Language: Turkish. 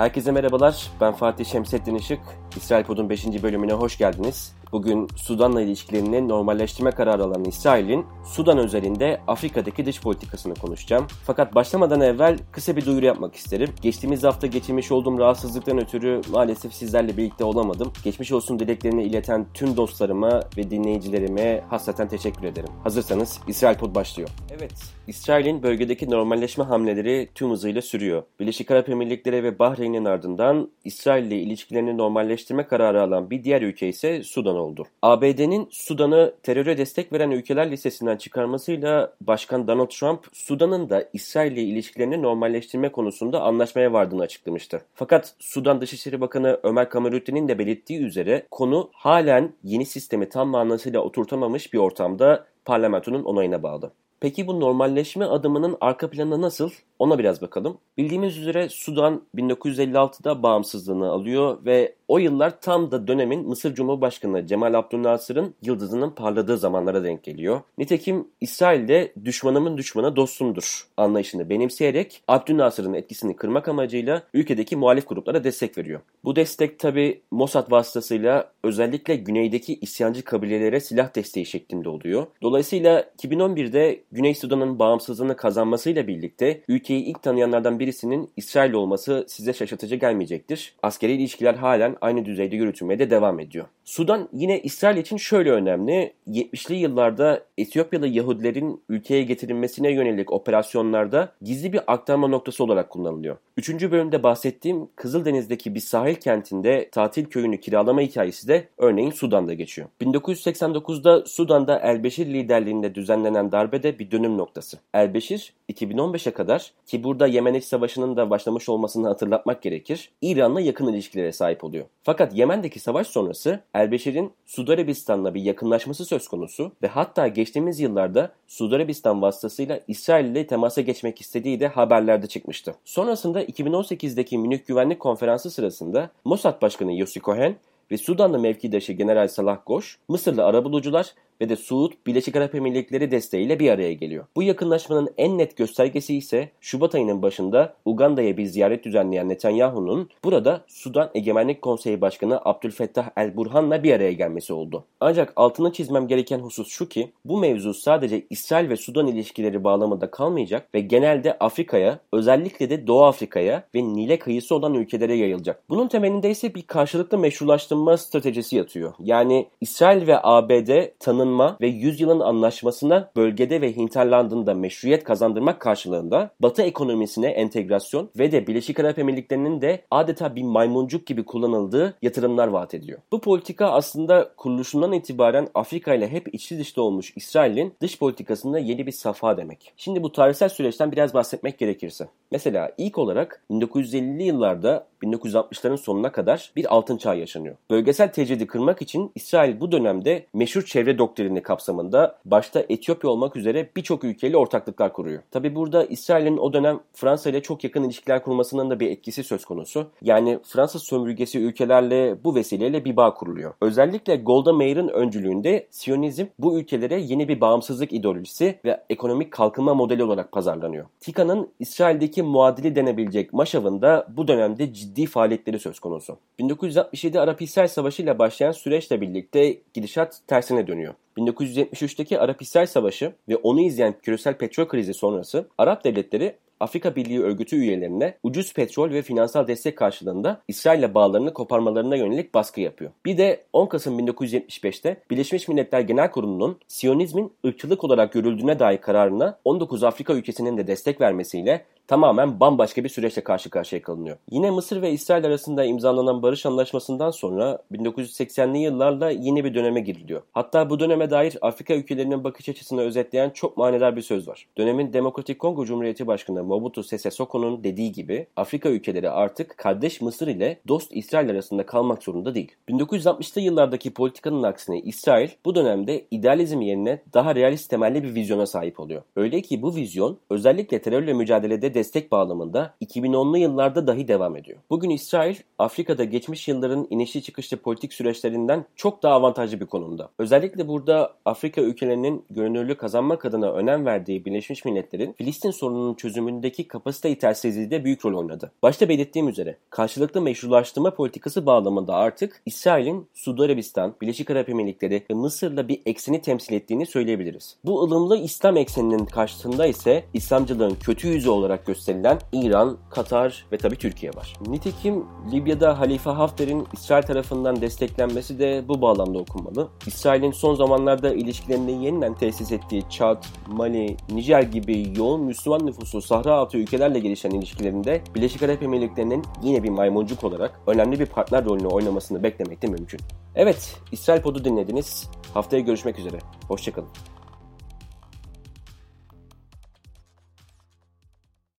Herkese merhabalar. Ben Fatih Şemsettin Işık. İsrail Pod'un 5. bölümüne hoş geldiniz. Bugün Sudan'la ilişkilerini normalleştirme kararı alan İsrail'in Sudan özelinde Afrika'daki dış politikasını konuşacağım. Fakat başlamadan evvel kısa bir duyuru yapmak isterim. Geçtiğimiz hafta geçirmiş olduğum rahatsızlıktan ötürü maalesef sizlerle birlikte olamadım. Geçmiş olsun dileklerini ileten tüm dostlarıma ve dinleyicilerime hasreten teşekkür ederim. Hazırsanız İsrail Pod başlıyor. Evet, İsrail'in bölgedeki normalleşme hamleleri tüm hızıyla sürüyor. Birleşik Arap Emirlikleri ve Bahreyn'in ardından İsrail ile ilişkilerini normalleştirme kararı alan bir diğer ülke ise Sudan oldu. ABD'nin Sudan'ı teröre destek veren ülkeler listesinden çıkarmasıyla Başkan Donald Trump, Sudan'ın da İsrail ile ilişkilerini normalleştirme konusunda anlaşmaya vardığını açıklamıştı. Fakat Sudan Dışişleri Bakanı Ömer Kameruttin'in de belirttiği üzere konu halen yeni sistemi tam manasıyla oturtamamış bir ortamda parlamentonun onayına bağlı. Peki bu normalleşme adımının arka planı nasıl? Ona biraz bakalım. Bildiğimiz üzere Sudan 1956'da bağımsızlığını alıyor ve o yıllar tam da dönemin Mısır Cumhurbaşkanı Cemal Abdülnasır'ın yıldızının parladığı zamanlara denk geliyor. Nitekim İsrail de düşmanımın düşmanı dostumdur anlayışını benimseyerek Abdülnasır'ın etkisini kırmak amacıyla ülkedeki muhalif gruplara destek veriyor. Bu destek tabi Mossad vasıtasıyla özellikle güneydeki isyancı kabilelere silah desteği şeklinde oluyor. Dolayısıyla 2011'de Güney Sudan'ın bağımsızlığını kazanmasıyla birlikte ülkeyi ilk tanıyanlardan birisinin İsrail olması size şaşırtıcı gelmeyecektir. Askeri ilişkiler halen aynı düzeyde yürütülmeye de devam ediyor. Sudan yine İsrail için şöyle önemli. 70'li yıllarda Etiyopyalı Yahudilerin ülkeye getirilmesine yönelik operasyonlarda gizli bir aktarma noktası olarak kullanılıyor. Üçüncü bölümde bahsettiğim Kızıldeniz'deki bir sahil kentinde tatil köyünü kiralama hikayesi de örneğin Sudan'da geçiyor. 1989'da Sudan'da Elbeşir liderliğinde düzenlenen darbede bir dönüm noktası. Elbeşir 2015'e kadar ki burada Yemen İç Savaşı'nın da başlamış olmasını hatırlatmak gerekir. İran'la yakın ilişkilere sahip oluyor. Fakat Yemen'deki savaş sonrası Elbeşir'in Suudi Arabistan'la bir yakınlaşması söz konusu ve hatta geçtiğimiz yıllarda Suudi Arabistan vasıtasıyla İsrail ile temasa geçmek istediği de haberlerde çıkmıştı. Sonrasında 2018'deki Münih Güvenlik Konferansı sırasında Mossad Başkanı Yossi Cohen ve Sudanlı mevkidaşı General Salah Goş, Mısırlı arabulucular ve de Suud Birleşik Arap Emirlikleri desteğiyle bir araya geliyor. Bu yakınlaşmanın en net göstergesi ise Şubat ayının başında Uganda'ya bir ziyaret düzenleyen Netanyahu'nun burada Sudan Egemenlik Konseyi Başkanı Abdülfettah El-Burhan'la bir araya gelmesi oldu. Ancak altını çizmem gereken husus şu ki bu mevzu sadece İsrail ve Sudan ilişkileri bağlamında kalmayacak ve genelde Afrika'ya özellikle de Doğu Afrika'ya ve Nil'e kıyısı olan ülkelere yayılacak. Bunun temelinde ise bir karşılıklı meşrulaştırma stratejisi yatıyor. Yani İsrail ve ABD tanın tanınma ve yüzyılın anlaşmasına bölgede ve hinterlandında meşruiyet kazandırmak karşılığında Batı ekonomisine entegrasyon ve de Birleşik Arap Emirlikleri'nin de adeta bir maymuncuk gibi kullanıldığı yatırımlar vaat ediyor. Bu politika aslında kuruluşundan itibaren Afrika ile hep içli dışta olmuş İsrail'in dış politikasında yeni bir safha demek. Şimdi bu tarihsel süreçten biraz bahsetmek gerekirse. Mesela ilk olarak 1950'li yıllarda 1960'ların sonuna kadar bir altın çağ yaşanıyor. Bölgesel tecridi kırmak için İsrail bu dönemde meşhur çevre doktrini kapsamında başta Etiyopya olmak üzere birçok ülkeyle ortaklıklar kuruyor. Tabi burada İsrail'in o dönem Fransa ile çok yakın ilişkiler kurmasının da bir etkisi söz konusu. Yani Fransız sömürgesi ülkelerle bu vesileyle bir bağ kuruluyor. Özellikle Golda Meir'in öncülüğünde Siyonizm bu ülkelere yeni bir bağımsızlık ideolojisi ve ekonomik kalkınma modeli olarak pazarlanıyor. TİKA'nın İsrail'deki muadili denebilecek Maşav'ın da bu dönemde ciddi faaliyetleri söz konusu. 1967 Arap-İsrail Savaşı ile başlayan süreçle birlikte gidişat tersine dönüyor. 1973'teki Arap-İsrail Savaşı ve onu izleyen küresel petrol krizi sonrası Arap devletleri Afrika Birliği örgütü üyelerine ucuz petrol ve finansal destek karşılığında İsrail'le bağlarını koparmalarına yönelik baskı yapıyor. Bir de 10 Kasım 1975'te Birleşmiş Milletler Genel Kurulu'nun Siyonizmin ırkçılık olarak görüldüğüne dair kararına 19 Afrika ülkesinin de destek vermesiyle tamamen bambaşka bir süreçle karşı karşıya kalınıyor. Yine Mısır ve İsrail arasında imzalanan barış anlaşmasından sonra 1980'li yıllarla yeni bir döneme giriliyor. Hatta bu döneme dair Afrika ülkelerinin bakış açısını özetleyen çok manidar bir söz var. Dönemin Demokratik Kongo Cumhuriyeti Başkanı Mobutu Sese Soko'nun dediği gibi Afrika ülkeleri artık kardeş Mısır ile dost İsrail arasında kalmak zorunda değil. 1960'lı yıllardaki politikanın aksine İsrail bu dönemde idealizm yerine daha realist temelli bir vizyona sahip oluyor. Öyle ki bu vizyon özellikle terörle mücadelede destek bağlamında 2010'lu yıllarda dahi devam ediyor. Bugün İsrail, Afrika'da geçmiş yılların inişli çıkışlı politik süreçlerinden çok daha avantajlı bir konumda. Özellikle burada Afrika ülkelerinin görünürlüğü kazanmak adına önem verdiği Birleşmiş Milletler'in Filistin sorununun çözümündeki kapasite yetersizliği de büyük rol oynadı. Başta belirttiğim üzere karşılıklı meşrulaştırma politikası bağlamında artık İsrail'in Suudi Arabistan, Birleşik Arap Emirlikleri ve Mısır'la bir ekseni temsil ettiğini söyleyebiliriz. Bu ılımlı İslam ekseninin karşısında ise İslamcılığın kötü yüzü olarak gösterilen İran, Katar ve tabi Türkiye var. Nitekim Libya'da Halife Hafter'in İsrail tarafından desteklenmesi de bu bağlamda okunmalı. İsrail'in son zamanlarda ilişkilerini yeniden tesis ettiği Çad, Mali, Nijer gibi yoğun Müslüman nüfusu Sahra altı ülkelerle gelişen ilişkilerinde Birleşik Arap Emirlikleri'nin yine bir maymuncuk olarak önemli bir partner rolünü oynamasını beklemek de mümkün. Evet, İsrail Pod'u dinlediniz. Haftaya görüşmek üzere. Hoşçakalın.